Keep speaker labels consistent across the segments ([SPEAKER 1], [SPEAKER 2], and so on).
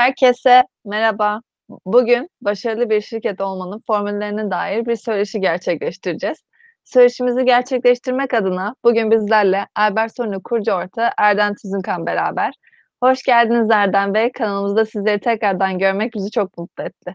[SPEAKER 1] Herkese merhaba. Bugün başarılı bir şirket olmanın formüllerine dair bir söyleşi gerçekleştireceğiz. Söyleşimizi gerçekleştirmek adına bugün bizlerle Albert Sonu kurucu ortağı Erdem Tüzünkan beraber. Hoş geldiniz Erdem Bey. Kanalımızda sizleri tekrardan görmek bizi çok mutlu etti.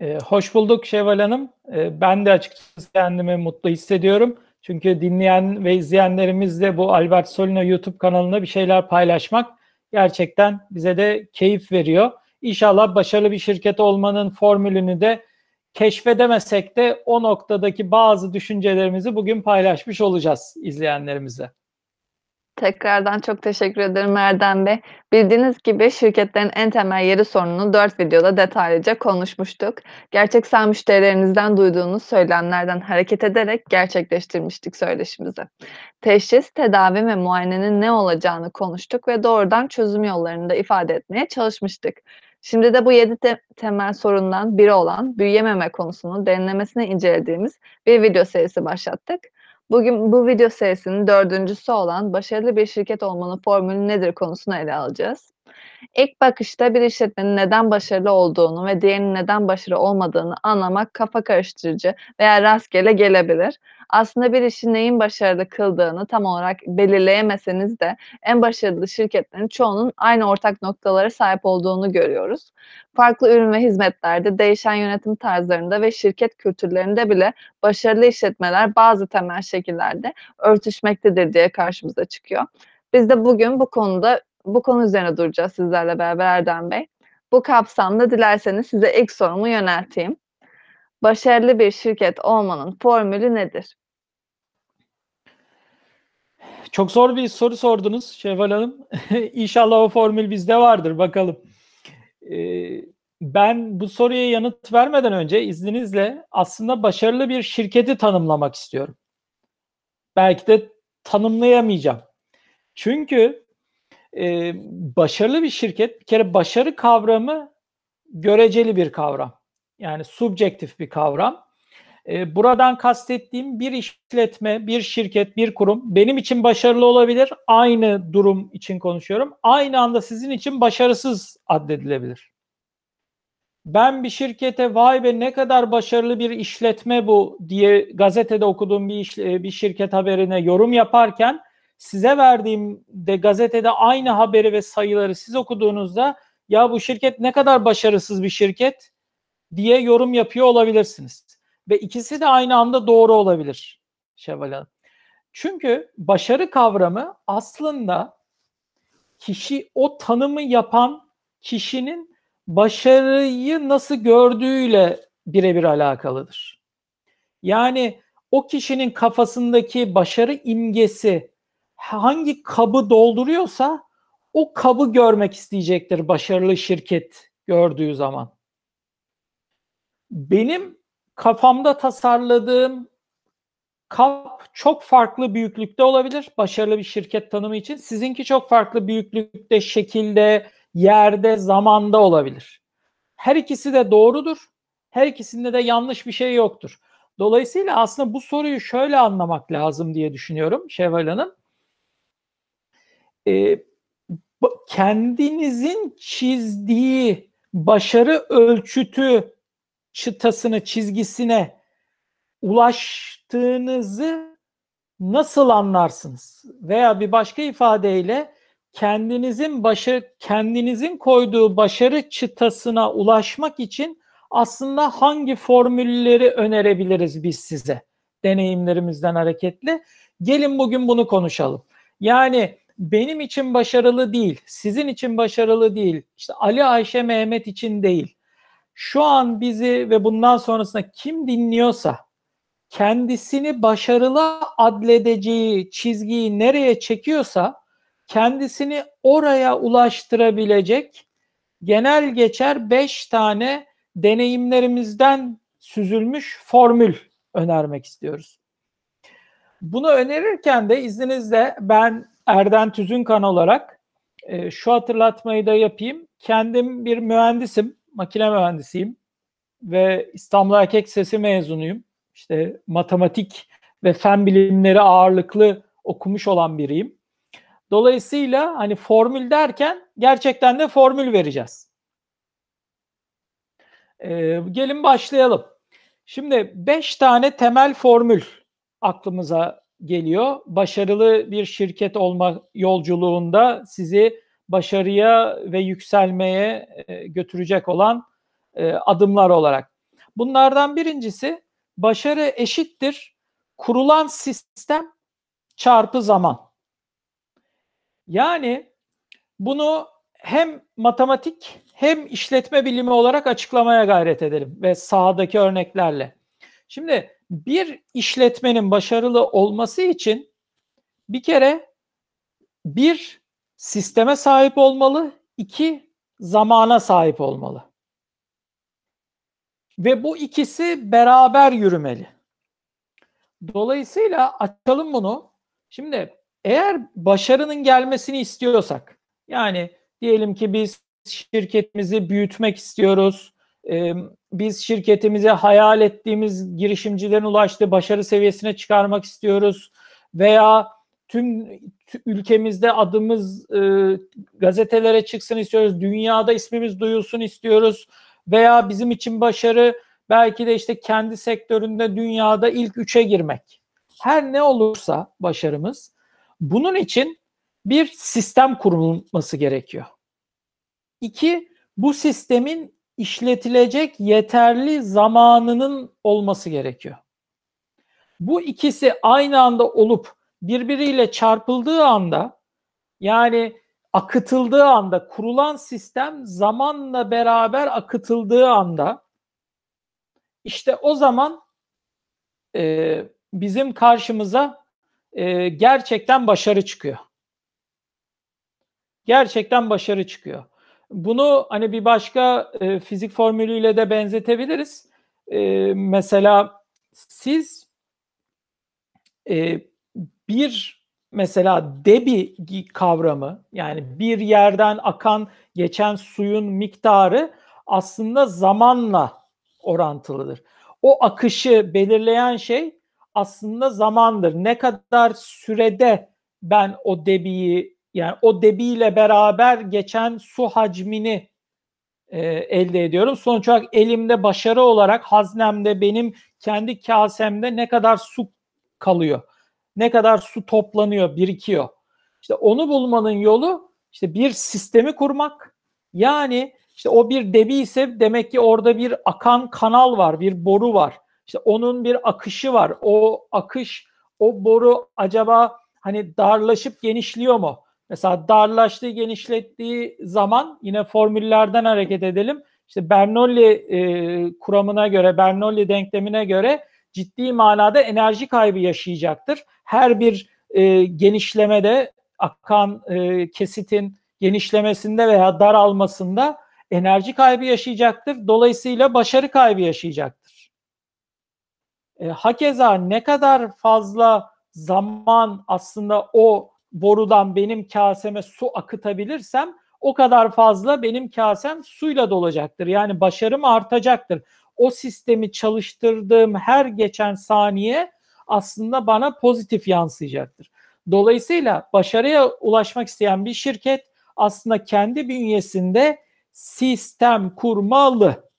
[SPEAKER 2] Ee, hoş bulduk Şevval Hanım. Ee, ben de açıkçası kendimi mutlu hissediyorum. Çünkü dinleyen ve izleyenlerimizle bu Albert Solino YouTube kanalında bir şeyler paylaşmak gerçekten bize de keyif veriyor. İnşallah başarılı bir şirket olmanın formülünü de keşfedemesek de o noktadaki bazı düşüncelerimizi bugün paylaşmış olacağız izleyenlerimize.
[SPEAKER 1] Tekrardan çok teşekkür ederim Erdem Bey. Bildiğiniz gibi şirketlerin en temel yeri sorununu 4 videoda detaylıca konuşmuştuk. Gerçeksel müşterilerinizden duyduğunuz söylemlerden hareket ederek gerçekleştirmiştik söyleşimizi. Teşhis, tedavi ve muayenenin ne olacağını konuştuk ve doğrudan çözüm yollarını da ifade etmeye çalışmıştık. Şimdi de bu 7 te- temel sorundan biri olan büyüyememe konusunu derinlemesine incelediğimiz bir video serisi başlattık. Bugün bu video serisinin dördüncüsü olan başarılı bir şirket olmanın formülü nedir konusunu ele alacağız. İlk bakışta bir işletmenin neden başarılı olduğunu ve diğerinin neden başarılı olmadığını anlamak kafa karıştırıcı veya rastgele gelebilir. Aslında bir işin neyin başarılı kıldığını tam olarak belirleyemeseniz de en başarılı şirketlerin çoğunun aynı ortak noktalara sahip olduğunu görüyoruz. Farklı ürün ve hizmetlerde, değişen yönetim tarzlarında ve şirket kültürlerinde bile başarılı işletmeler bazı temel şekillerde örtüşmektedir diye karşımıza çıkıyor. Biz de bugün bu konuda bu konu üzerine duracağız sizlerle beraber Erdem Bey. Bu kapsamda dilerseniz size ilk sorumu yönelteyim. Başarılı bir şirket olmanın formülü nedir?
[SPEAKER 2] Çok zor bir soru sordunuz Şevval Hanım. İnşallah o formül bizde vardır bakalım. Ee, ben bu soruya yanıt vermeden önce izninizle aslında başarılı bir şirketi tanımlamak istiyorum. Belki de tanımlayamayacağım. Çünkü e, başarılı bir şirket bir kere başarı kavramı göreceli bir kavram. Yani subjektif bir kavram. E, buradan kastettiğim bir işletme, bir şirket, bir kurum benim için başarılı olabilir. Aynı durum için konuşuyorum. Aynı anda sizin için başarısız addedilebilir. Ben bir şirkete vay be ne kadar başarılı bir işletme bu diye gazetede okuduğum bir, iş, bir şirket haberine yorum yaparken size verdiğim de gazetede aynı haberi ve sayıları siz okuduğunuzda ya bu şirket ne kadar başarısız bir şirket diye yorum yapıyor olabilirsiniz. Ve ikisi de aynı anda doğru olabilir Şevval Hanım. Çünkü başarı kavramı aslında kişi o tanımı yapan kişinin başarıyı nasıl gördüğüyle birebir alakalıdır. Yani o kişinin kafasındaki başarı imgesi hangi kabı dolduruyorsa o kabı görmek isteyecektir başarılı şirket gördüğü zaman. Benim kafamda tasarladığım kap çok farklı büyüklükte olabilir başarılı bir şirket tanımı için. Sizinki çok farklı büyüklükte, şekilde, yerde, zamanda olabilir. Her ikisi de doğrudur. Her ikisinde de yanlış bir şey yoktur. Dolayısıyla aslında bu soruyu şöyle anlamak lazım diye düşünüyorum Şevval Hanım. Ee, kendinizin çizdiği başarı ölçütü çıtasını, çizgisine ulaştığınızı nasıl anlarsınız? Veya bir başka ifadeyle kendinizin başarı kendinizin koyduğu başarı çıtasına ulaşmak için aslında hangi formülleri önerebiliriz biz size deneyimlerimizden hareketli? Gelin bugün bunu konuşalım. Yani benim için başarılı değil, sizin için başarılı değil, işte Ali Ayşe Mehmet için değil. Şu an bizi ve bundan sonrasında kim dinliyorsa kendisini başarılı adledeceği çizgiyi nereye çekiyorsa kendisini oraya ulaştırabilecek genel geçer 5 tane deneyimlerimizden süzülmüş formül önermek istiyoruz. Bunu önerirken de izninizle ben Erden Tüzünkan olarak e, şu hatırlatmayı da yapayım. Kendim bir mühendisim, makine mühendisiyim ve İstanbul Erkek Sesi mezunuyum. İşte matematik ve fen bilimleri ağırlıklı okumuş olan biriyim. Dolayısıyla hani formül derken gerçekten de formül vereceğiz. Ee, gelin başlayalım. Şimdi 5 tane temel formül aklımıza geliyor. Başarılı bir şirket olma yolculuğunda sizi başarıya ve yükselmeye e, götürecek olan e, adımlar olarak. Bunlardan birincisi başarı eşittir kurulan sistem çarpı zaman. Yani bunu hem matematik hem işletme bilimi olarak açıklamaya gayret edelim ve sahadaki örneklerle. Şimdi bir işletmenin başarılı olması için bir kere bir sisteme sahip olmalı, iki zamana sahip olmalı. Ve bu ikisi beraber yürümeli. Dolayısıyla açalım bunu. Şimdi eğer başarının gelmesini istiyorsak, yani diyelim ki biz şirketimizi büyütmek istiyoruz, biz şirketimize hayal ettiğimiz girişimcilerin ulaştığı başarı seviyesine çıkarmak istiyoruz veya tüm ülkemizde adımız e, gazetelere çıksın istiyoruz, dünyada ismimiz duyulsun istiyoruz veya bizim için başarı belki de işte kendi sektöründe dünyada ilk üçe girmek. Her ne olursa başarımız bunun için bir sistem kurulması gerekiyor. İki, bu sistemin işletilecek yeterli zamanının olması gerekiyor. Bu ikisi aynı anda olup birbiriyle çarpıldığı anda yani akıtıldığı anda kurulan sistem zamanla beraber akıtıldığı anda işte o zaman e, bizim karşımıza e, gerçekten başarı çıkıyor. Gerçekten başarı çıkıyor. Bunu hani bir başka e, fizik formülüyle de benzetebiliriz. E, mesela siz e, bir mesela debi kavramı yani bir yerden akan geçen suyun miktarı aslında zamanla orantılıdır. O akışı belirleyen şey aslında zamandır. Ne kadar sürede ben o debiyi yani o debiyle beraber geçen su hacmini e, elde ediyorum. Sonuç olarak elimde başarı olarak haznemde benim kendi kasemde ne kadar su kalıyor. Ne kadar su toplanıyor, birikiyor. İşte onu bulmanın yolu işte bir sistemi kurmak. Yani işte o bir debi ise demek ki orada bir akan kanal var, bir boru var. İşte onun bir akışı var. O akış, o boru acaba hani darlaşıp genişliyor mu? Mesela darlaştığı, genişlettiği zaman yine formüllerden hareket edelim. İşte Bernoulli e, kuramına göre, Bernoulli denklemine göre ciddi manada enerji kaybı yaşayacaktır. Her bir e, genişlemede akan e, kesitin genişlemesinde veya daralmasında enerji kaybı yaşayacaktır. Dolayısıyla başarı kaybı yaşayacaktır. E, hakeza ne kadar fazla zaman aslında o borudan benim kaseme su akıtabilirsem o kadar fazla benim kasem suyla dolacaktır. Yani başarım artacaktır. O sistemi çalıştırdığım her geçen saniye aslında bana pozitif yansıyacaktır. Dolayısıyla başarıya ulaşmak isteyen bir şirket aslında kendi bünyesinde sistem kurmalı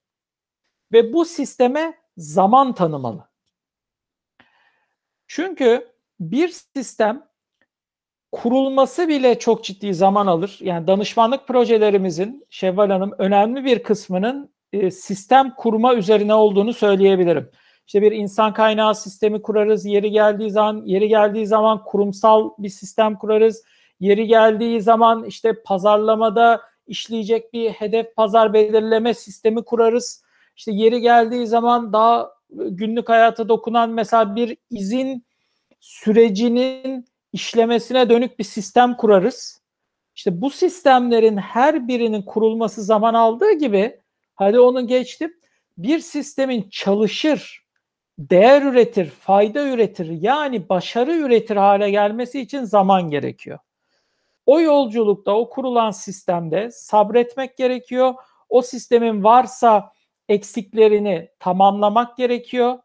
[SPEAKER 2] ve bu sisteme zaman tanımalı. Çünkü bir sistem kurulması bile çok ciddi zaman alır. Yani danışmanlık projelerimizin Şevval Hanım önemli bir kısmının e, sistem kurma üzerine olduğunu söyleyebilirim. İşte bir insan kaynağı sistemi kurarız. Yeri geldiği zaman yeri geldiği zaman kurumsal bir sistem kurarız. Yeri geldiği zaman işte pazarlamada işleyecek bir hedef pazar belirleme sistemi kurarız. İşte yeri geldiği zaman daha günlük hayata dokunan mesela bir izin sürecinin işlemesine dönük bir sistem kurarız. İşte bu sistemlerin her birinin kurulması zaman aldığı gibi hadi onu geçtim. Bir sistemin çalışır, değer üretir, fayda üretir yani başarı üretir hale gelmesi için zaman gerekiyor. O yolculukta o kurulan sistemde sabretmek gerekiyor. O sistemin varsa eksiklerini tamamlamak gerekiyor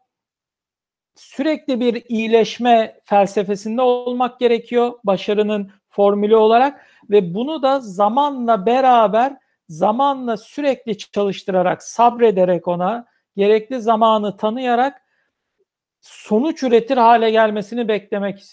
[SPEAKER 2] sürekli bir iyileşme felsefesinde olmak gerekiyor. Başarının formülü olarak ve bunu da zamanla beraber zamanla sürekli çalıştırarak, sabrederek ona gerekli zamanı tanıyarak sonuç üretir hale gelmesini beklemek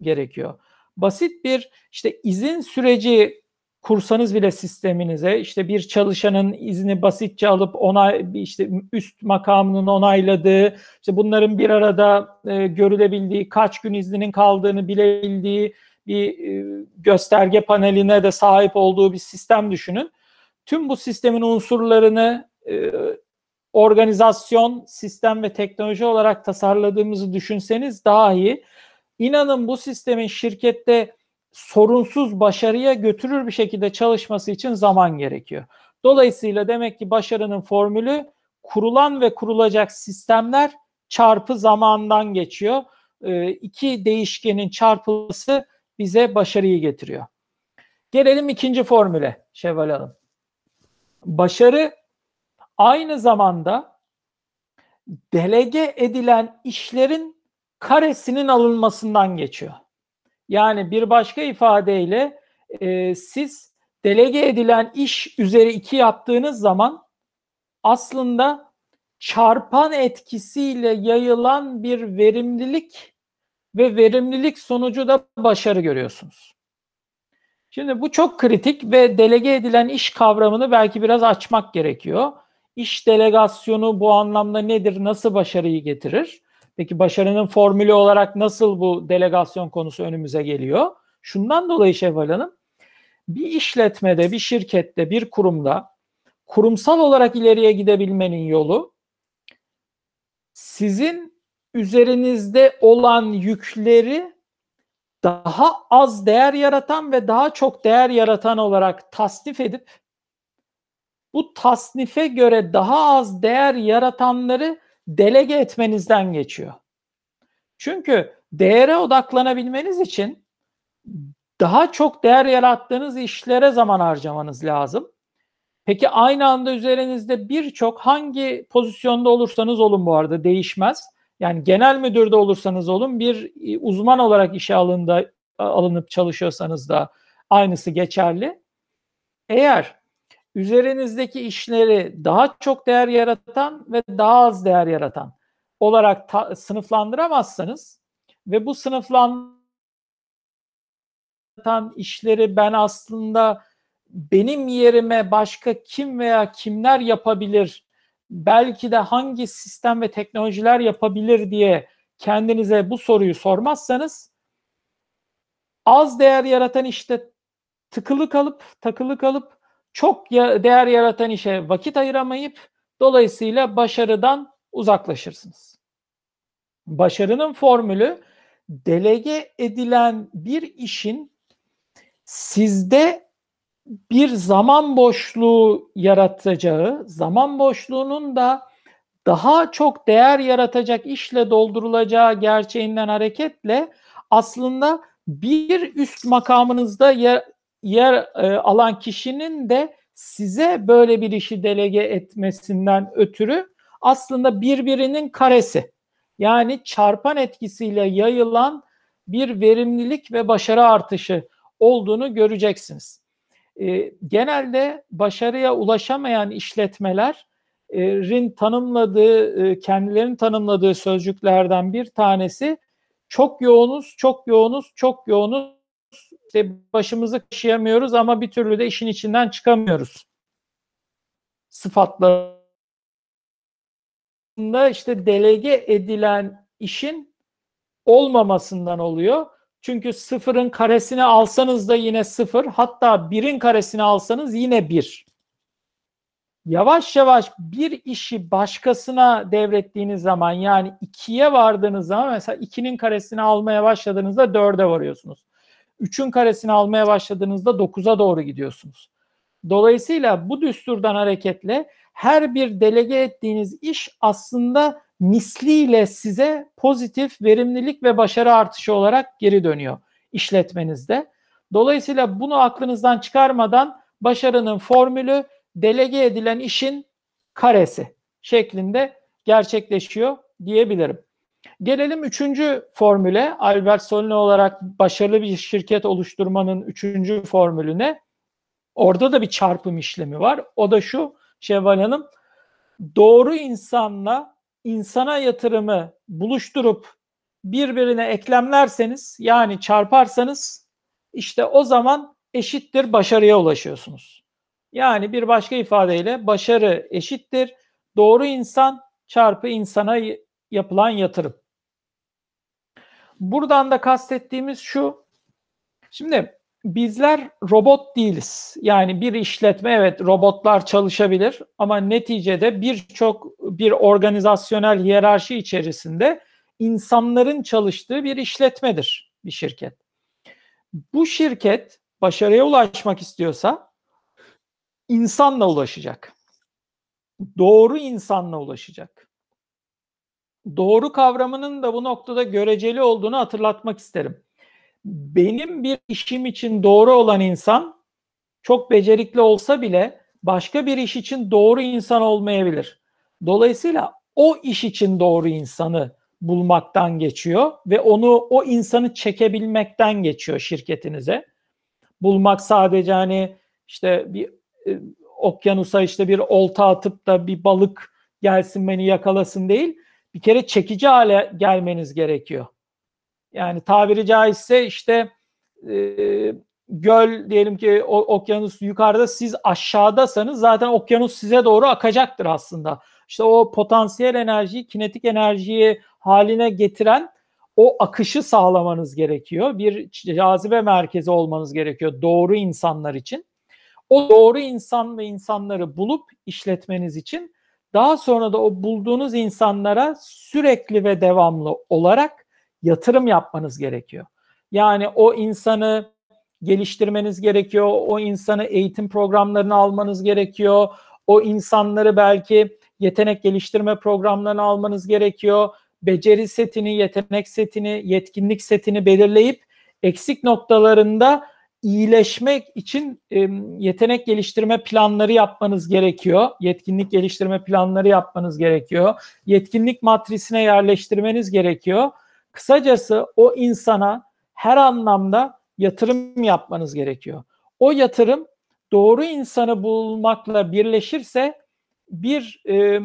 [SPEAKER 2] gerekiyor. Basit bir işte izin süreci kursanız bile sisteminize işte bir çalışanın izni basitçe alıp ona işte üst makamının onayladığı işte bunların bir arada e, görülebildiği kaç gün izninin kaldığını bilebildiği bir e, gösterge paneline de sahip olduğu bir sistem düşünün. Tüm bu sistemin unsurlarını e, organizasyon, sistem ve teknoloji olarak tasarladığımızı düşünseniz daha iyi. İnanın bu sistemin şirkette sorunsuz başarıya götürür bir şekilde çalışması için zaman gerekiyor. Dolayısıyla demek ki başarının formülü kurulan ve kurulacak sistemler çarpı zamandan geçiyor. E, iki değişkenin çarpılması bize başarıyı getiriyor. Gelelim ikinci formüle Şevval Hanım. Başarı aynı zamanda delege edilen işlerin karesinin alınmasından geçiyor. Yani bir başka ifadeyle e, siz delege edilen iş üzeri iki yaptığınız zaman aslında çarpan etkisiyle yayılan bir verimlilik ve verimlilik sonucu da başarı görüyorsunuz. Şimdi bu çok kritik ve delege edilen iş kavramını belki biraz açmak gerekiyor. İş delegasyonu bu anlamda nedir? Nasıl başarıyı getirir? Peki başarının formülü olarak nasıl bu delegasyon konusu önümüze geliyor? Şundan dolayı Şevval Hanım, bir işletmede, bir şirkette, bir kurumda kurumsal olarak ileriye gidebilmenin yolu sizin üzerinizde olan yükleri daha az değer yaratan ve daha çok değer yaratan olarak tasnif edip bu tasnife göre daha az değer yaratanları delege etmenizden geçiyor. Çünkü değere odaklanabilmeniz için daha çok değer yarattığınız işlere zaman harcamanız lazım. Peki aynı anda üzerinizde birçok hangi pozisyonda olursanız olun bu arada değişmez. Yani genel müdürde olursanız olun bir e, uzman olarak işe alında, alınıp çalışıyorsanız da aynısı geçerli. Eğer üzerinizdeki işleri daha çok değer yaratan ve daha az değer yaratan olarak ta- sınıflandıramazsanız ve bu sınıflandıratan işleri ben aslında benim yerime başka kim veya kimler yapabilir belki de hangi sistem ve teknolojiler yapabilir diye kendinize bu soruyu sormazsanız az değer yaratan işte tıkılı kalıp takılı kalıp çok değer yaratan işe vakit ayıramayıp dolayısıyla başarıdan uzaklaşırsınız. Başarının formülü delege edilen bir işin sizde bir zaman boşluğu yaratacağı, zaman boşluğunun da daha çok değer yaratacak işle doldurulacağı gerçeğinden hareketle aslında bir üst makamınızda yer, e, alan kişinin de size böyle bir işi delege etmesinden ötürü aslında birbirinin karesi. Yani çarpan etkisiyle yayılan bir verimlilik ve başarı artışı olduğunu göreceksiniz. E, genelde başarıya ulaşamayan işletmelerin tanımladığı, e, kendilerinin tanımladığı sözcüklerden bir tanesi çok yoğunuz, çok yoğunuz, çok yoğunuz. İşte başımızı kaşıyamıyoruz ama bir türlü de işin içinden çıkamıyoruz. Sıfatlarında işte delege edilen işin olmamasından oluyor. Çünkü sıfırın karesini alsanız da yine sıfır. Hatta birin karesini alsanız yine bir. Yavaş yavaş bir işi başkasına devrettiğiniz zaman yani ikiye vardığınız zaman mesela ikinin karesini almaya başladığınızda dörde varıyorsunuz. Üçün karesini almaya başladığınızda dokuza doğru gidiyorsunuz. Dolayısıyla bu düsturdan hareketle her bir delege ettiğiniz iş aslında misliyle size pozitif verimlilik ve başarı artışı olarak geri dönüyor işletmenizde. Dolayısıyla bunu aklınızdan çıkarmadan başarının formülü delege edilen işin karesi şeklinde gerçekleşiyor diyebilirim. Gelelim üçüncü formüle. Albert Solne olarak başarılı bir şirket oluşturmanın üçüncü formülüne. Orada da bir çarpım işlemi var. O da şu Şevval Hanım. Doğru insanla insana yatırımı buluşturup birbirine eklemlerseniz yani çarparsanız işte o zaman eşittir başarıya ulaşıyorsunuz. Yani bir başka ifadeyle başarı eşittir doğru insan çarpı insana yapılan yatırım. Buradan da kastettiğimiz şu. Şimdi bizler robot değiliz. Yani bir işletme evet robotlar çalışabilir ama neticede birçok bir organizasyonel hiyerarşi içerisinde insanların çalıştığı bir işletmedir bir şirket. Bu şirket başarıya ulaşmak istiyorsa insanla ulaşacak. Doğru insanla ulaşacak. Doğru kavramının da bu noktada göreceli olduğunu hatırlatmak isterim. Benim bir işim için doğru olan insan çok becerikli olsa bile başka bir iş için doğru insan olmayabilir. Dolayısıyla o iş için doğru insanı bulmaktan geçiyor ve onu o insanı çekebilmekten geçiyor şirketinize. Bulmak sadece hani işte bir e, okyanusa işte bir olta atıp da bir balık gelsin beni yakalasın değil. Bir kere çekici hale gelmeniz gerekiyor. Yani tabiri caizse işte e, göl diyelim ki o, okyanus yukarıda siz aşağıdasanız zaten okyanus size doğru akacaktır aslında. İşte o potansiyel enerjiyi, kinetik enerjiyi haline getiren o akışı sağlamanız gerekiyor. Bir cazibe merkezi olmanız gerekiyor doğru insanlar için. O doğru insan ve insanları bulup işletmeniz için daha sonra da o bulduğunuz insanlara sürekli ve devamlı olarak yatırım yapmanız gerekiyor. Yani o insanı geliştirmeniz gerekiyor. O insanı eğitim programlarına almanız gerekiyor. O insanları belki yetenek geliştirme programlarına almanız gerekiyor. Beceri setini, yetenek setini, yetkinlik setini belirleyip eksik noktalarında iyileşmek için e, yetenek geliştirme planları yapmanız gerekiyor. Yetkinlik geliştirme planları yapmanız gerekiyor. Yetkinlik matrisine yerleştirmeniz gerekiyor. Kısacası o insana her anlamda yatırım yapmanız gerekiyor. O yatırım doğru insanı bulmakla birleşirse bir e,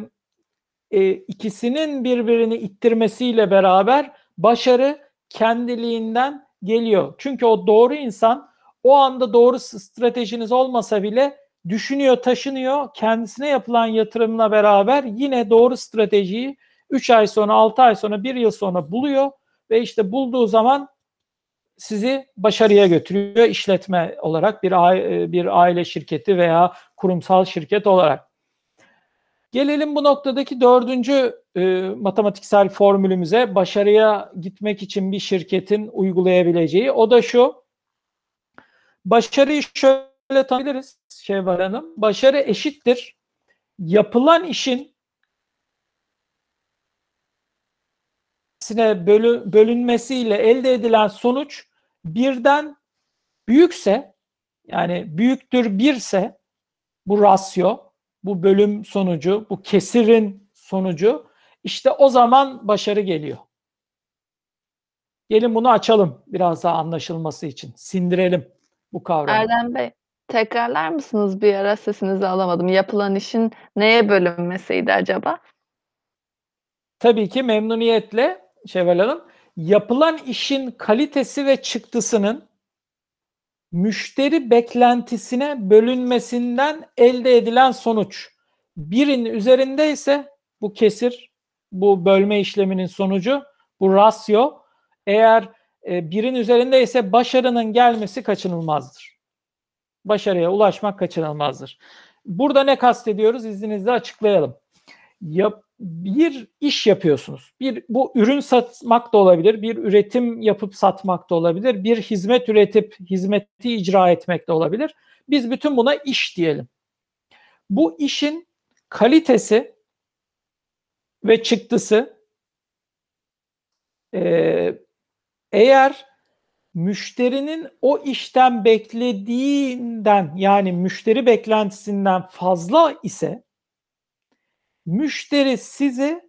[SPEAKER 2] e, ikisinin birbirini ittirmesiyle beraber başarı kendiliğinden geliyor. Çünkü o doğru insan o anda doğru stratejiniz olmasa bile düşünüyor, taşınıyor. Kendisine yapılan yatırımla beraber yine doğru stratejiyi 3 ay sonra, 6 ay sonra, 1 yıl sonra buluyor ve işte bulduğu zaman sizi başarıya götürüyor işletme olarak bir aile, bir aile şirketi veya kurumsal şirket olarak. Gelelim bu noktadaki dördüncü e, matematiksel formülümüze başarıya gitmek için bir şirketin uygulayabileceği. O da şu. Başarıyı şöyle tanıyabiliriz Şevval Hanım. Başarı eşittir. Yapılan işin bölü, bölünmesiyle elde edilen sonuç birden büyükse yani büyüktür birse bu rasyo bu bölüm sonucu, bu kesirin sonucu işte o zaman başarı geliyor. Gelin bunu açalım biraz daha anlaşılması için. Sindirelim bu kavramı.
[SPEAKER 1] Erdem Bey, tekrarlar mısınız bir ara? Sesinizi alamadım. Yapılan işin neye bölünmesiydi acaba?
[SPEAKER 2] Tabii ki memnuniyetle Şevval Hanım. Yapılan işin kalitesi ve çıktısının müşteri beklentisine bölünmesinden elde edilen sonuç. Birin üzerinde ise bu kesir, bu bölme işleminin sonucu, bu rasyo eğer e, birin üzerinde ise başarının gelmesi kaçınılmazdır. Başarıya ulaşmak kaçınılmazdır. Burada ne kastediyoruz? İzninizle açıklayalım. Yap, bir iş yapıyorsunuz. Bir bu ürün satmak da olabilir, bir üretim yapıp satmak da olabilir, bir hizmet üretip hizmeti icra etmek de olabilir. Biz bütün buna iş diyelim. Bu işin kalitesi ve çıktısı e, eğer müşterinin o işten beklediğinden yani müşteri beklentisinden fazla ise müşteri sizi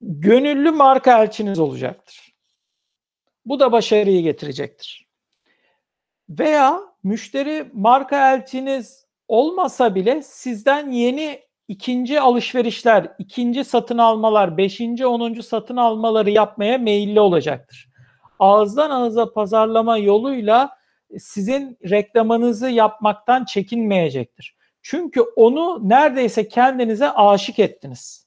[SPEAKER 2] gönüllü marka elçiniz olacaktır. Bu da başarıyı getirecektir. Veya müşteri marka elçiniz olmasa bile sizden yeni ikinci alışverişler, ikinci satın almalar, beşinci, onuncu satın almaları yapmaya meyilli olacaktır. Ağızdan ağıza pazarlama yoluyla sizin reklamınızı yapmaktan çekinmeyecektir. Çünkü onu neredeyse kendinize aşık ettiniz.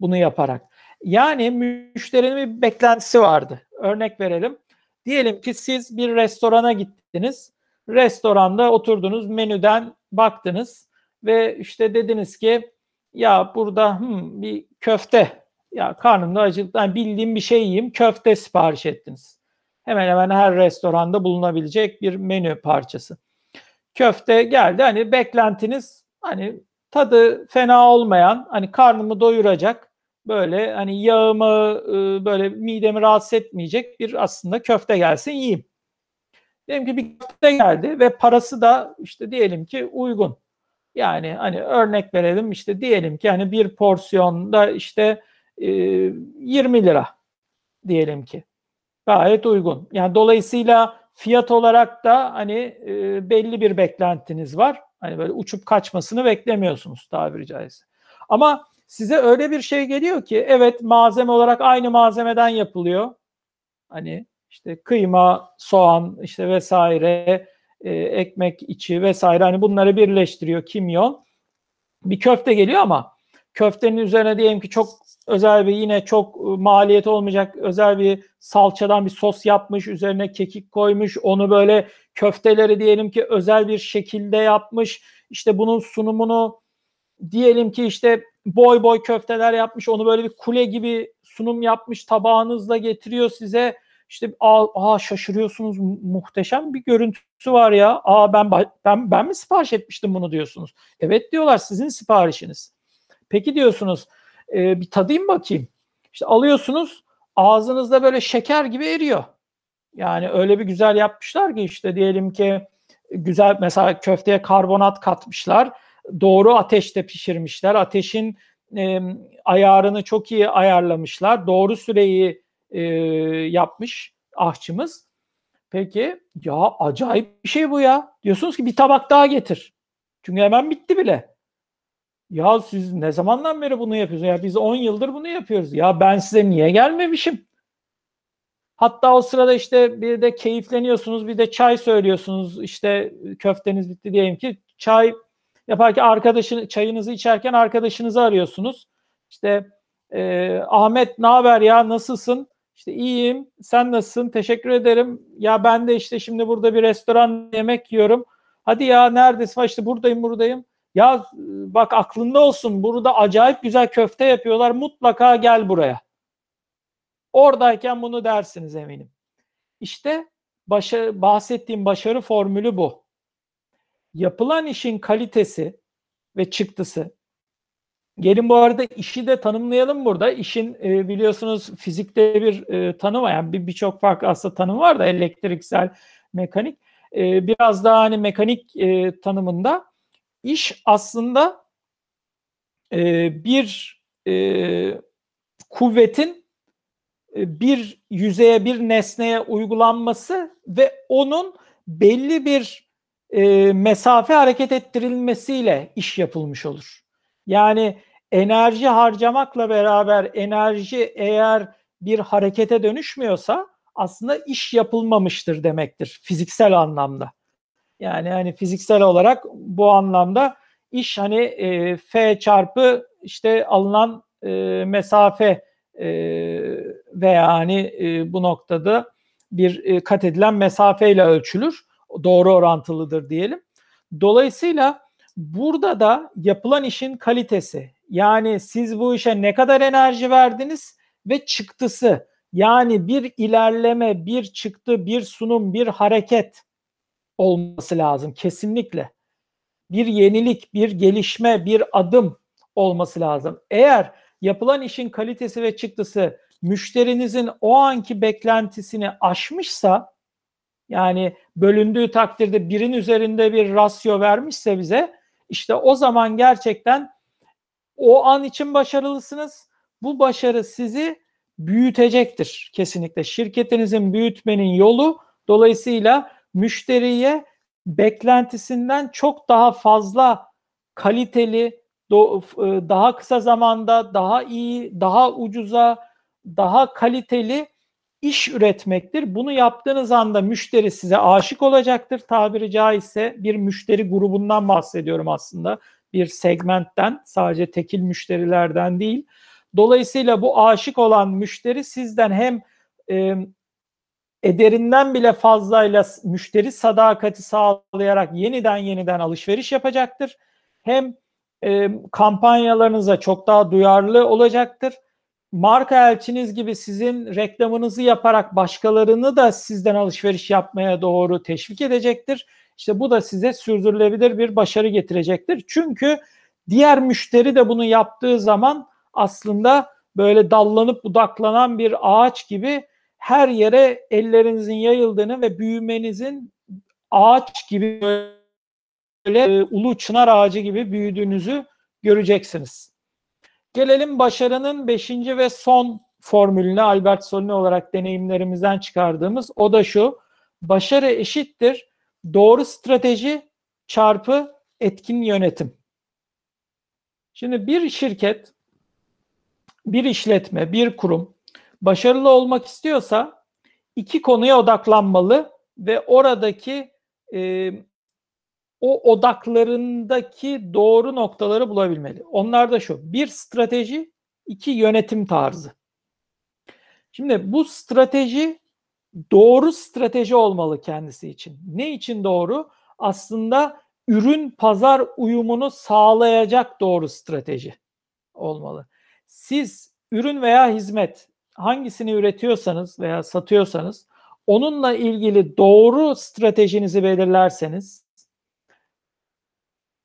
[SPEAKER 2] Bunu yaparak. Yani müşterinin bir beklentisi vardı. Örnek verelim. Diyelim ki siz bir restorana gittiniz. Restoranda oturdunuz, menüden baktınız ve işte dediniz ki ya burada hmm, bir köfte ya karnımda acıktı yani bildiğim bir şey yiyeyim köfte sipariş ettiniz. Hemen hemen her restoranda bulunabilecek bir menü parçası. Köfte geldi hani beklentiniz hani tadı fena olmayan hani karnımı doyuracak böyle hani yağımı böyle midemi rahatsız etmeyecek bir aslında köfte gelsin yiyeyim. Diyelim ki bir köfte geldi ve parası da işte diyelim ki uygun. Yani hani örnek verelim işte diyelim ki hani bir porsiyonda işte e, 20 lira diyelim ki. Gayet uygun. Yani dolayısıyla fiyat olarak da hani e, belli bir beklentiniz var. Hani böyle uçup kaçmasını beklemiyorsunuz tabiri caizse. Ama size öyle bir şey geliyor ki evet malzeme olarak aynı malzemeden yapılıyor. Hani işte kıyma, soğan işte vesaire, e, ekmek içi vesaire hani bunları birleştiriyor kimyon. Bir köfte geliyor ama köftenin üzerine diyelim ki çok özel bir yine çok ıı, maliyet olmayacak özel bir salçadan bir sos yapmış, üzerine kekik koymuş, onu böyle köfteleri diyelim ki özel bir şekilde yapmış. İşte bunun sunumunu diyelim ki işte boy boy köfteler yapmış, onu böyle bir kule gibi sunum yapmış, tabağınızla getiriyor size. İşte aa, aa şaşırıyorsunuz muhteşem bir görüntüsü var ya. Aa ben ben ben mi sipariş etmiştim bunu diyorsunuz. Evet diyorlar sizin siparişiniz. Peki diyorsunuz e, bir tadayım bakayım. İşte alıyorsunuz ağzınızda böyle şeker gibi eriyor. Yani öyle bir güzel yapmışlar ki işte diyelim ki güzel mesela köfteye karbonat katmışlar. Doğru ateşte pişirmişler. Ateşin e, ayarını çok iyi ayarlamışlar. Doğru süreyi e, yapmış ahçımız. Peki ya acayip bir şey bu ya. Diyorsunuz ki bir tabak daha getir. Çünkü hemen bitti bile. Ya siz ne zamandan beri bunu yapıyorsunuz? Ya biz 10 yıldır bunu yapıyoruz. Ya ben size niye gelmemişim? Hatta o sırada işte bir de keyifleniyorsunuz, bir de çay söylüyorsunuz. İşte köfteniz bitti diyelim ki çay yaparken arkadaşın çayınızı içerken arkadaşınızı arıyorsunuz. İşte e, Ahmet ne haber ya nasılsın? İşte iyiyim. Sen nasılsın? Teşekkür ederim. Ya ben de işte şimdi burada bir restoran yemek yiyorum. Hadi ya neredesin? İşte buradayım buradayım. Ya bak aklında olsun burada acayip güzel köfte yapıyorlar. Mutlaka gel buraya. Oradayken bunu dersiniz eminim. İşte başa, bahsettiğim başarı formülü bu. Yapılan işin kalitesi ve çıktısı. Gelin bu arada işi de tanımlayalım burada. İşin e, biliyorsunuz fizikte bir e, tanım var. Yani birçok bir farklı aslında tanım var da elektriksel, mekanik. E, biraz daha hani mekanik e, tanımında iş aslında e, bir e, kuvvetin e, bir yüzeye, bir nesneye uygulanması ve onun belli bir e, mesafe hareket ettirilmesiyle iş yapılmış olur. Yani enerji harcamakla beraber enerji eğer bir harekete dönüşmüyorsa aslında iş yapılmamıştır demektir fiziksel anlamda. Yani hani fiziksel olarak bu anlamda iş hani e, F çarpı işte alınan e, mesafe e, veya hani e, bu noktada bir e, kat edilen mesafeyle ölçülür. Doğru orantılıdır diyelim. Dolayısıyla burada da yapılan işin kalitesi yani siz bu işe ne kadar enerji verdiniz ve çıktısı yani bir ilerleme, bir çıktı, bir sunum, bir hareket olması lazım kesinlikle. Bir yenilik, bir gelişme, bir adım olması lazım. Eğer yapılan işin kalitesi ve çıktısı müşterinizin o anki beklentisini aşmışsa yani bölündüğü takdirde birin üzerinde bir rasyo vermişse bize işte o zaman gerçekten o an için başarılısınız. Bu başarı sizi büyütecektir kesinlikle. Şirketinizin büyütmenin yolu dolayısıyla müşteriye beklentisinden çok daha fazla kaliteli, e, daha kısa zamanda, daha iyi, daha ucuza, daha kaliteli iş üretmektir. Bunu yaptığınız anda müşteri size aşık olacaktır. Tabiri caizse bir müşteri grubundan bahsediyorum aslında. Bir segmentten, sadece tekil müşterilerden değil. Dolayısıyla bu aşık olan müşteri sizden hem e, ederinden bile fazlayla müşteri sadakati sağlayarak yeniden yeniden alışveriş yapacaktır. Hem e, kampanyalarınıza çok daha duyarlı olacaktır. Marka elçiniz gibi sizin reklamınızı yaparak başkalarını da sizden alışveriş yapmaya doğru teşvik edecektir. İşte bu da size sürdürülebilir bir başarı getirecektir. Çünkü diğer müşteri de bunu yaptığı zaman aslında böyle dallanıp budaklanan bir ağaç gibi her yere ellerinizin yayıldığını ve büyümenizin ağaç gibi böyle e, ulu çınar ağacı gibi büyüdüğünüzü göreceksiniz. Gelelim başarının beşinci ve son formülüne Albert Solini olarak deneyimlerimizden çıkardığımız. O da şu. Başarı eşittir doğru strateji çarpı etkin yönetim. Şimdi bir şirket, bir işletme, bir kurum başarılı olmak istiyorsa iki konuya odaklanmalı ve oradaki e, o odaklarındaki doğru noktaları bulabilmeli. Onlar da şu. Bir strateji, iki yönetim tarzı. Şimdi bu strateji doğru strateji olmalı kendisi için. Ne için doğru? Aslında ürün pazar uyumunu sağlayacak doğru strateji olmalı. Siz ürün veya hizmet hangisini üretiyorsanız veya satıyorsanız onunla ilgili doğru stratejinizi belirlerseniz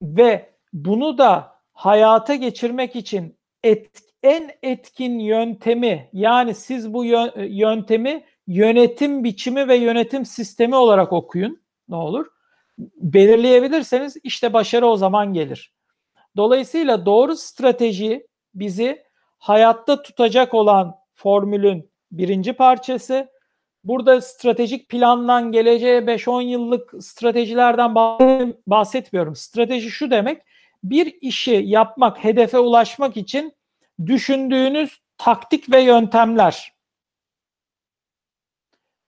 [SPEAKER 2] ve bunu da hayata geçirmek için et, en etkin yöntemi yani siz bu yöntemi yönetim biçimi ve yönetim sistemi olarak okuyun ne olur. Belirleyebilirseniz işte başarı o zaman gelir. Dolayısıyla doğru strateji bizi hayatta tutacak olan formülün birinci parçası. Burada stratejik plandan geleceğe 5-10 yıllık stratejilerden bahsetmiyorum. Strateji şu demek, bir işi yapmak, hedefe ulaşmak için düşündüğünüz taktik ve yöntemler.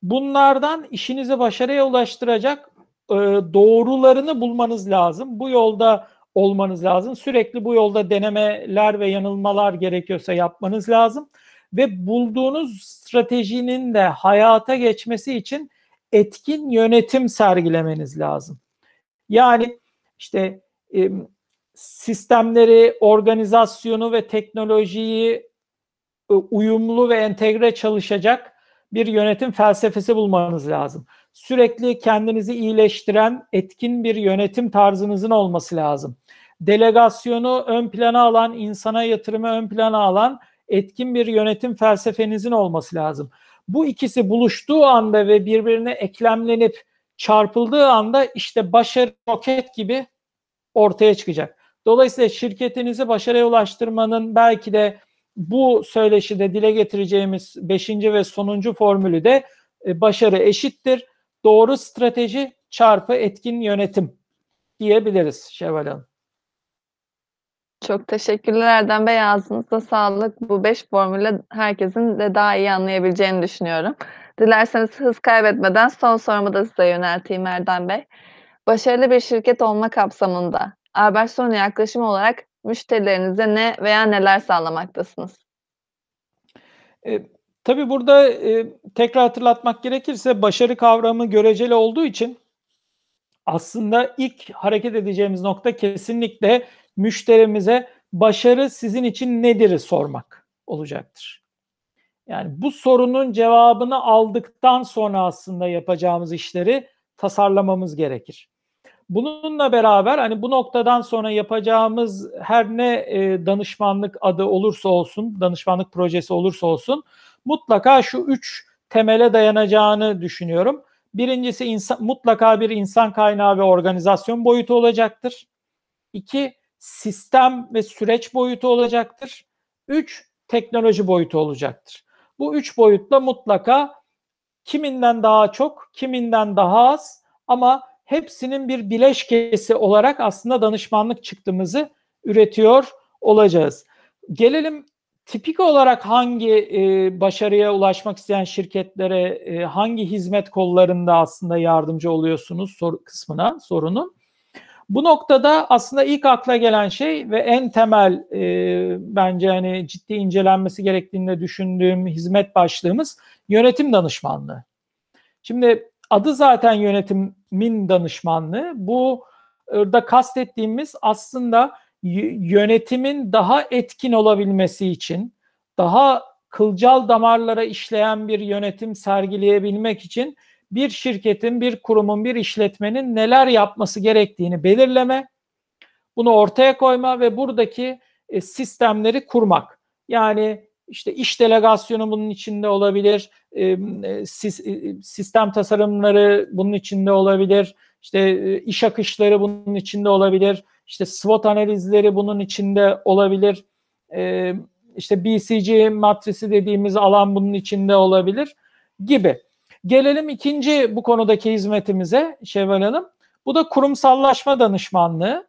[SPEAKER 2] Bunlardan işinizi başarıya ulaştıracak e, doğrularını bulmanız lazım. Bu yolda olmanız lazım. Sürekli bu yolda denemeler ve yanılmalar gerekiyorsa yapmanız lazım ve bulduğunuz stratejinin de hayata geçmesi için etkin yönetim sergilemeniz lazım. Yani işte sistemleri, organizasyonu ve teknolojiyi e, uyumlu ve entegre çalışacak bir yönetim felsefesi bulmanız lazım. Sürekli kendinizi iyileştiren etkin bir yönetim tarzınızın olması lazım. Delegasyonu ön plana alan, insana yatırımı ön plana alan etkin bir yönetim felsefenizin olması lazım. Bu ikisi buluştuğu anda ve birbirine eklemlenip çarpıldığı anda işte başarı roket gibi ortaya çıkacak. Dolayısıyla şirketinizi başarıya ulaştırmanın belki de bu söyleşide dile getireceğimiz beşinci ve sonuncu formülü de e, başarı eşittir. Doğru strateji çarpı etkin yönetim diyebiliriz Şevval Hanım.
[SPEAKER 1] Çok teşekkürler Erdem Bey. Ağzınıza sağlık. Bu 5 formülle herkesin de daha iyi anlayabileceğini düşünüyorum. Dilerseniz hız kaybetmeden son sorumu da size yönelteyim Erdem Bey. Başarılı bir şirket olma kapsamında Albert Sonu yaklaşımı olarak müşterilerinize ne veya neler sağlamaktasınız?
[SPEAKER 2] E, tabii burada e, tekrar hatırlatmak gerekirse başarı kavramı göreceli olduğu için aslında ilk hareket edeceğimiz nokta kesinlikle müşterimize başarı sizin için nedir sormak olacaktır. Yani bu sorunun cevabını aldıktan sonra aslında yapacağımız işleri tasarlamamız gerekir. Bununla beraber hani bu noktadan sonra yapacağımız her ne e, danışmanlık adı olursa olsun, danışmanlık projesi olursa olsun mutlaka şu üç temele dayanacağını düşünüyorum. Birincisi insan, mutlaka bir insan kaynağı ve organizasyon boyutu olacaktır. İki, sistem ve süreç boyutu olacaktır. Üç, teknoloji boyutu olacaktır. Bu üç boyutla mutlaka kiminden daha çok, kiminden daha az ama hepsinin bir bileşkesi olarak aslında danışmanlık çıktığımızı üretiyor olacağız. Gelelim tipik olarak hangi e, başarıya ulaşmak isteyen şirketlere e, hangi hizmet kollarında aslında yardımcı oluyorsunuz soru kısmına sorunun. Bu noktada aslında ilk akla gelen şey ve en temel e, bence hani ciddi incelenmesi gerektiğini düşündüğüm hizmet başlığımız yönetim danışmanlığı. Şimdi adı zaten yönetimin danışmanlığı. Bu da kastettiğimiz aslında yönetimin daha etkin olabilmesi için, daha kılcal damarlara işleyen bir yönetim sergileyebilmek için bir şirketin, bir kurumun, bir işletmenin neler yapması gerektiğini belirleme, bunu ortaya koyma ve buradaki e, sistemleri kurmak. Yani işte iş delegasyonu bunun içinde olabilir, e, e, sistem tasarımları bunun içinde olabilir, işte iş akışları bunun içinde olabilir, işte SWOT analizleri bunun içinde olabilir, işte BCG matrisi dediğimiz alan bunun içinde olabilir gibi. Gelelim ikinci bu konudaki hizmetimize Şevval Hanım. Bu da kurumsallaşma danışmanlığı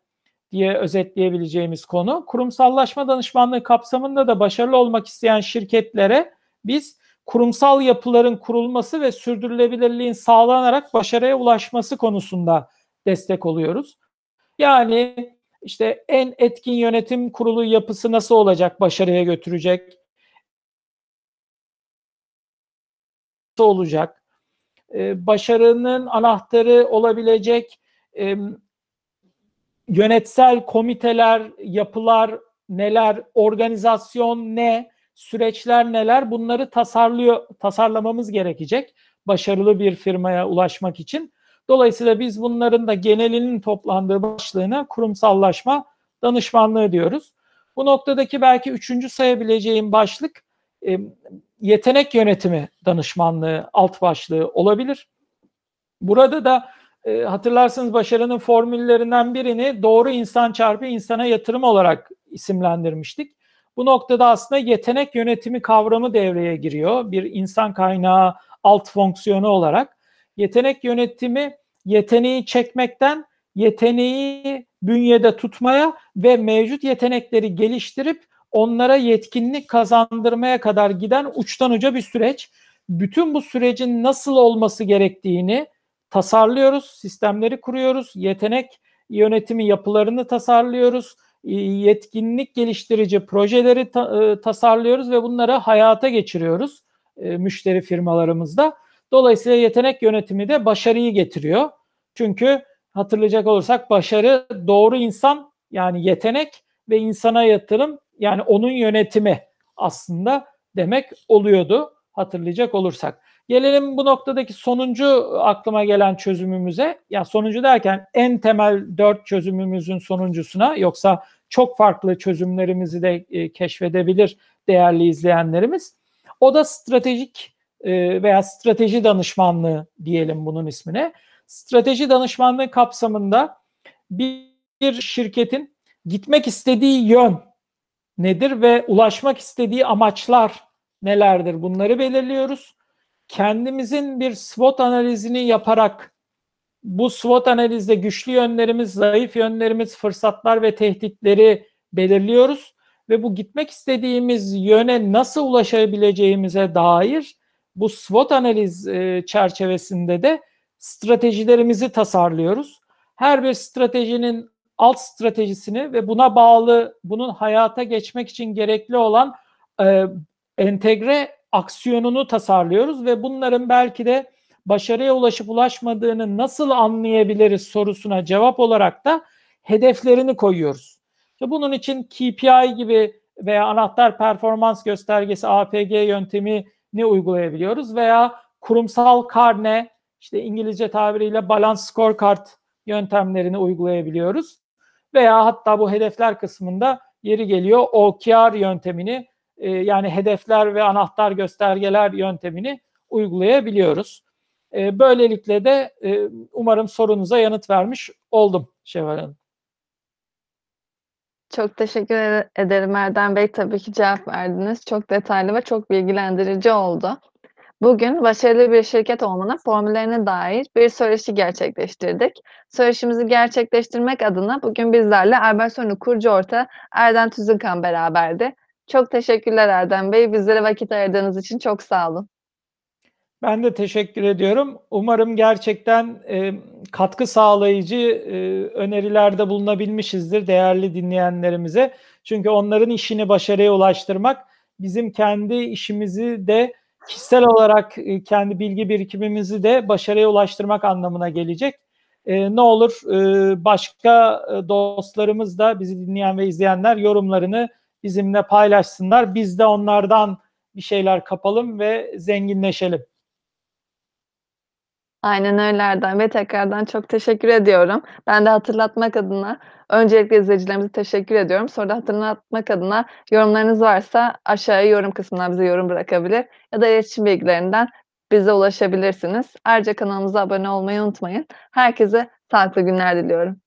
[SPEAKER 2] diye özetleyebileceğimiz konu. Kurumsallaşma danışmanlığı kapsamında da başarılı olmak isteyen şirketlere biz kurumsal yapıların kurulması ve sürdürülebilirliğin sağlanarak başarıya ulaşması konusunda destek oluyoruz. Yani işte en etkin yönetim kurulu yapısı nasıl olacak, başarıya götürecek? Nasıl olacak? Ee, başarının anahtarı olabilecek e, yönetsel komiteler, yapılar neler, organizasyon ne, süreçler neler bunları tasarlıyor, tasarlamamız gerekecek başarılı bir firmaya ulaşmak için. Dolayısıyla biz bunların da genelinin toplandığı başlığına kurumsallaşma danışmanlığı diyoruz. Bu noktadaki belki üçüncü sayabileceğim başlık e, yetenek yönetimi danışmanlığı alt başlığı olabilir. Burada da e, hatırlarsınız başarının formüllerinden birini doğru insan çarpı insana yatırım olarak isimlendirmiştik. Bu noktada aslında yetenek yönetimi kavramı devreye giriyor. Bir insan kaynağı alt fonksiyonu olarak. Yetenek yönetimi yeteneği çekmekten yeteneği bünyede tutmaya ve mevcut yetenekleri geliştirip onlara yetkinlik kazandırmaya kadar giden uçtan uca bir süreç. Bütün bu sürecin nasıl olması gerektiğini tasarlıyoruz, sistemleri kuruyoruz, yetenek yönetimi yapılarını tasarlıyoruz, yetkinlik geliştirici projeleri ta, e, tasarlıyoruz ve bunları hayata geçiriyoruz e, müşteri firmalarımızda. Dolayısıyla yetenek yönetimi de başarıyı getiriyor. Çünkü hatırlayacak olursak başarı doğru insan yani yetenek ve insana yatırım yani onun yönetimi aslında demek oluyordu hatırlayacak olursak. Gelelim bu noktadaki sonuncu aklıma gelen çözümümüze. Ya sonuncu derken en temel dört çözümümüzün sonuncusuna yoksa çok farklı çözümlerimizi de e, keşfedebilir değerli izleyenlerimiz. O da stratejik e, veya strateji danışmanlığı diyelim bunun ismine. Strateji danışmanlığı kapsamında bir, bir şirketin gitmek istediği yön nedir ve ulaşmak istediği amaçlar nelerdir bunları belirliyoruz. Kendimizin bir SWOT analizini yaparak bu SWOT analizde güçlü yönlerimiz, zayıf yönlerimiz, fırsatlar ve tehditleri belirliyoruz ve bu gitmek istediğimiz yöne nasıl ulaşabileceğimize dair bu SWOT analiz e, çerçevesinde de stratejilerimizi tasarlıyoruz. Her bir stratejinin alt stratejisini ve buna bağlı bunun hayata geçmek için gerekli olan e, entegre aksiyonunu tasarlıyoruz ve bunların belki de başarıya ulaşıp ulaşmadığını nasıl anlayabiliriz sorusuna cevap olarak da hedeflerini koyuyoruz. İşte bunun için KPI gibi veya anahtar performans göstergesi APG yöntemini uygulayabiliyoruz veya kurumsal karne işte İngilizce tabiriyle balance scorecard yöntemlerini uygulayabiliyoruz. Veya hatta bu hedefler kısmında yeri geliyor OKR yöntemini e, yani hedefler ve anahtar göstergeler yöntemini uygulayabiliyoruz. E, böylelikle de e, umarım sorunuza yanıt vermiş oldum Şevval Hanım.
[SPEAKER 1] Çok teşekkür ede ederim Erdem Bey. Tabii ki cevap verdiniz. Çok detaylı ve çok bilgilendirici oldu. Bugün başarılı bir şirket olmanın formüllerine dair bir söyleşi gerçekleştirdik. Söyleşimizi gerçekleştirmek adına bugün bizlerle Albertsonu kurucu ortağı Erdem Tüzünkan beraberdi. Çok teşekkürler Erdem Bey. Bizlere vakit ayırdığınız için çok sağ olun.
[SPEAKER 2] Ben de teşekkür ediyorum. Umarım gerçekten, emm, katkı sağlayıcı, eee, önerilerde bulunabilmişizdir değerli dinleyenlerimize. Çünkü onların işini başarıya ulaştırmak, bizim kendi işimizi de kişisel olarak, eee, kendi bilgi birikimimizi de başarıya ulaştırmak anlamına gelecek. Eee, ne olur, eee, başka, dostlarımız da bizi dinleyen ve izleyenler yorumlarını bizimle paylaşsınlar. Biz de onlardan bir şeyler kapalım ve zenginleşelim.
[SPEAKER 1] Aynen öyle Bey. Tekrardan çok teşekkür ediyorum. Ben de hatırlatmak adına öncelikle izleyicilerimize teşekkür ediyorum. Sonra da hatırlatmak adına yorumlarınız varsa aşağıya yorum kısmından bize yorum bırakabilir ya da iletişim bilgilerinden bize ulaşabilirsiniz. Ayrıca kanalımıza abone olmayı unutmayın. Herkese sağlıklı günler diliyorum.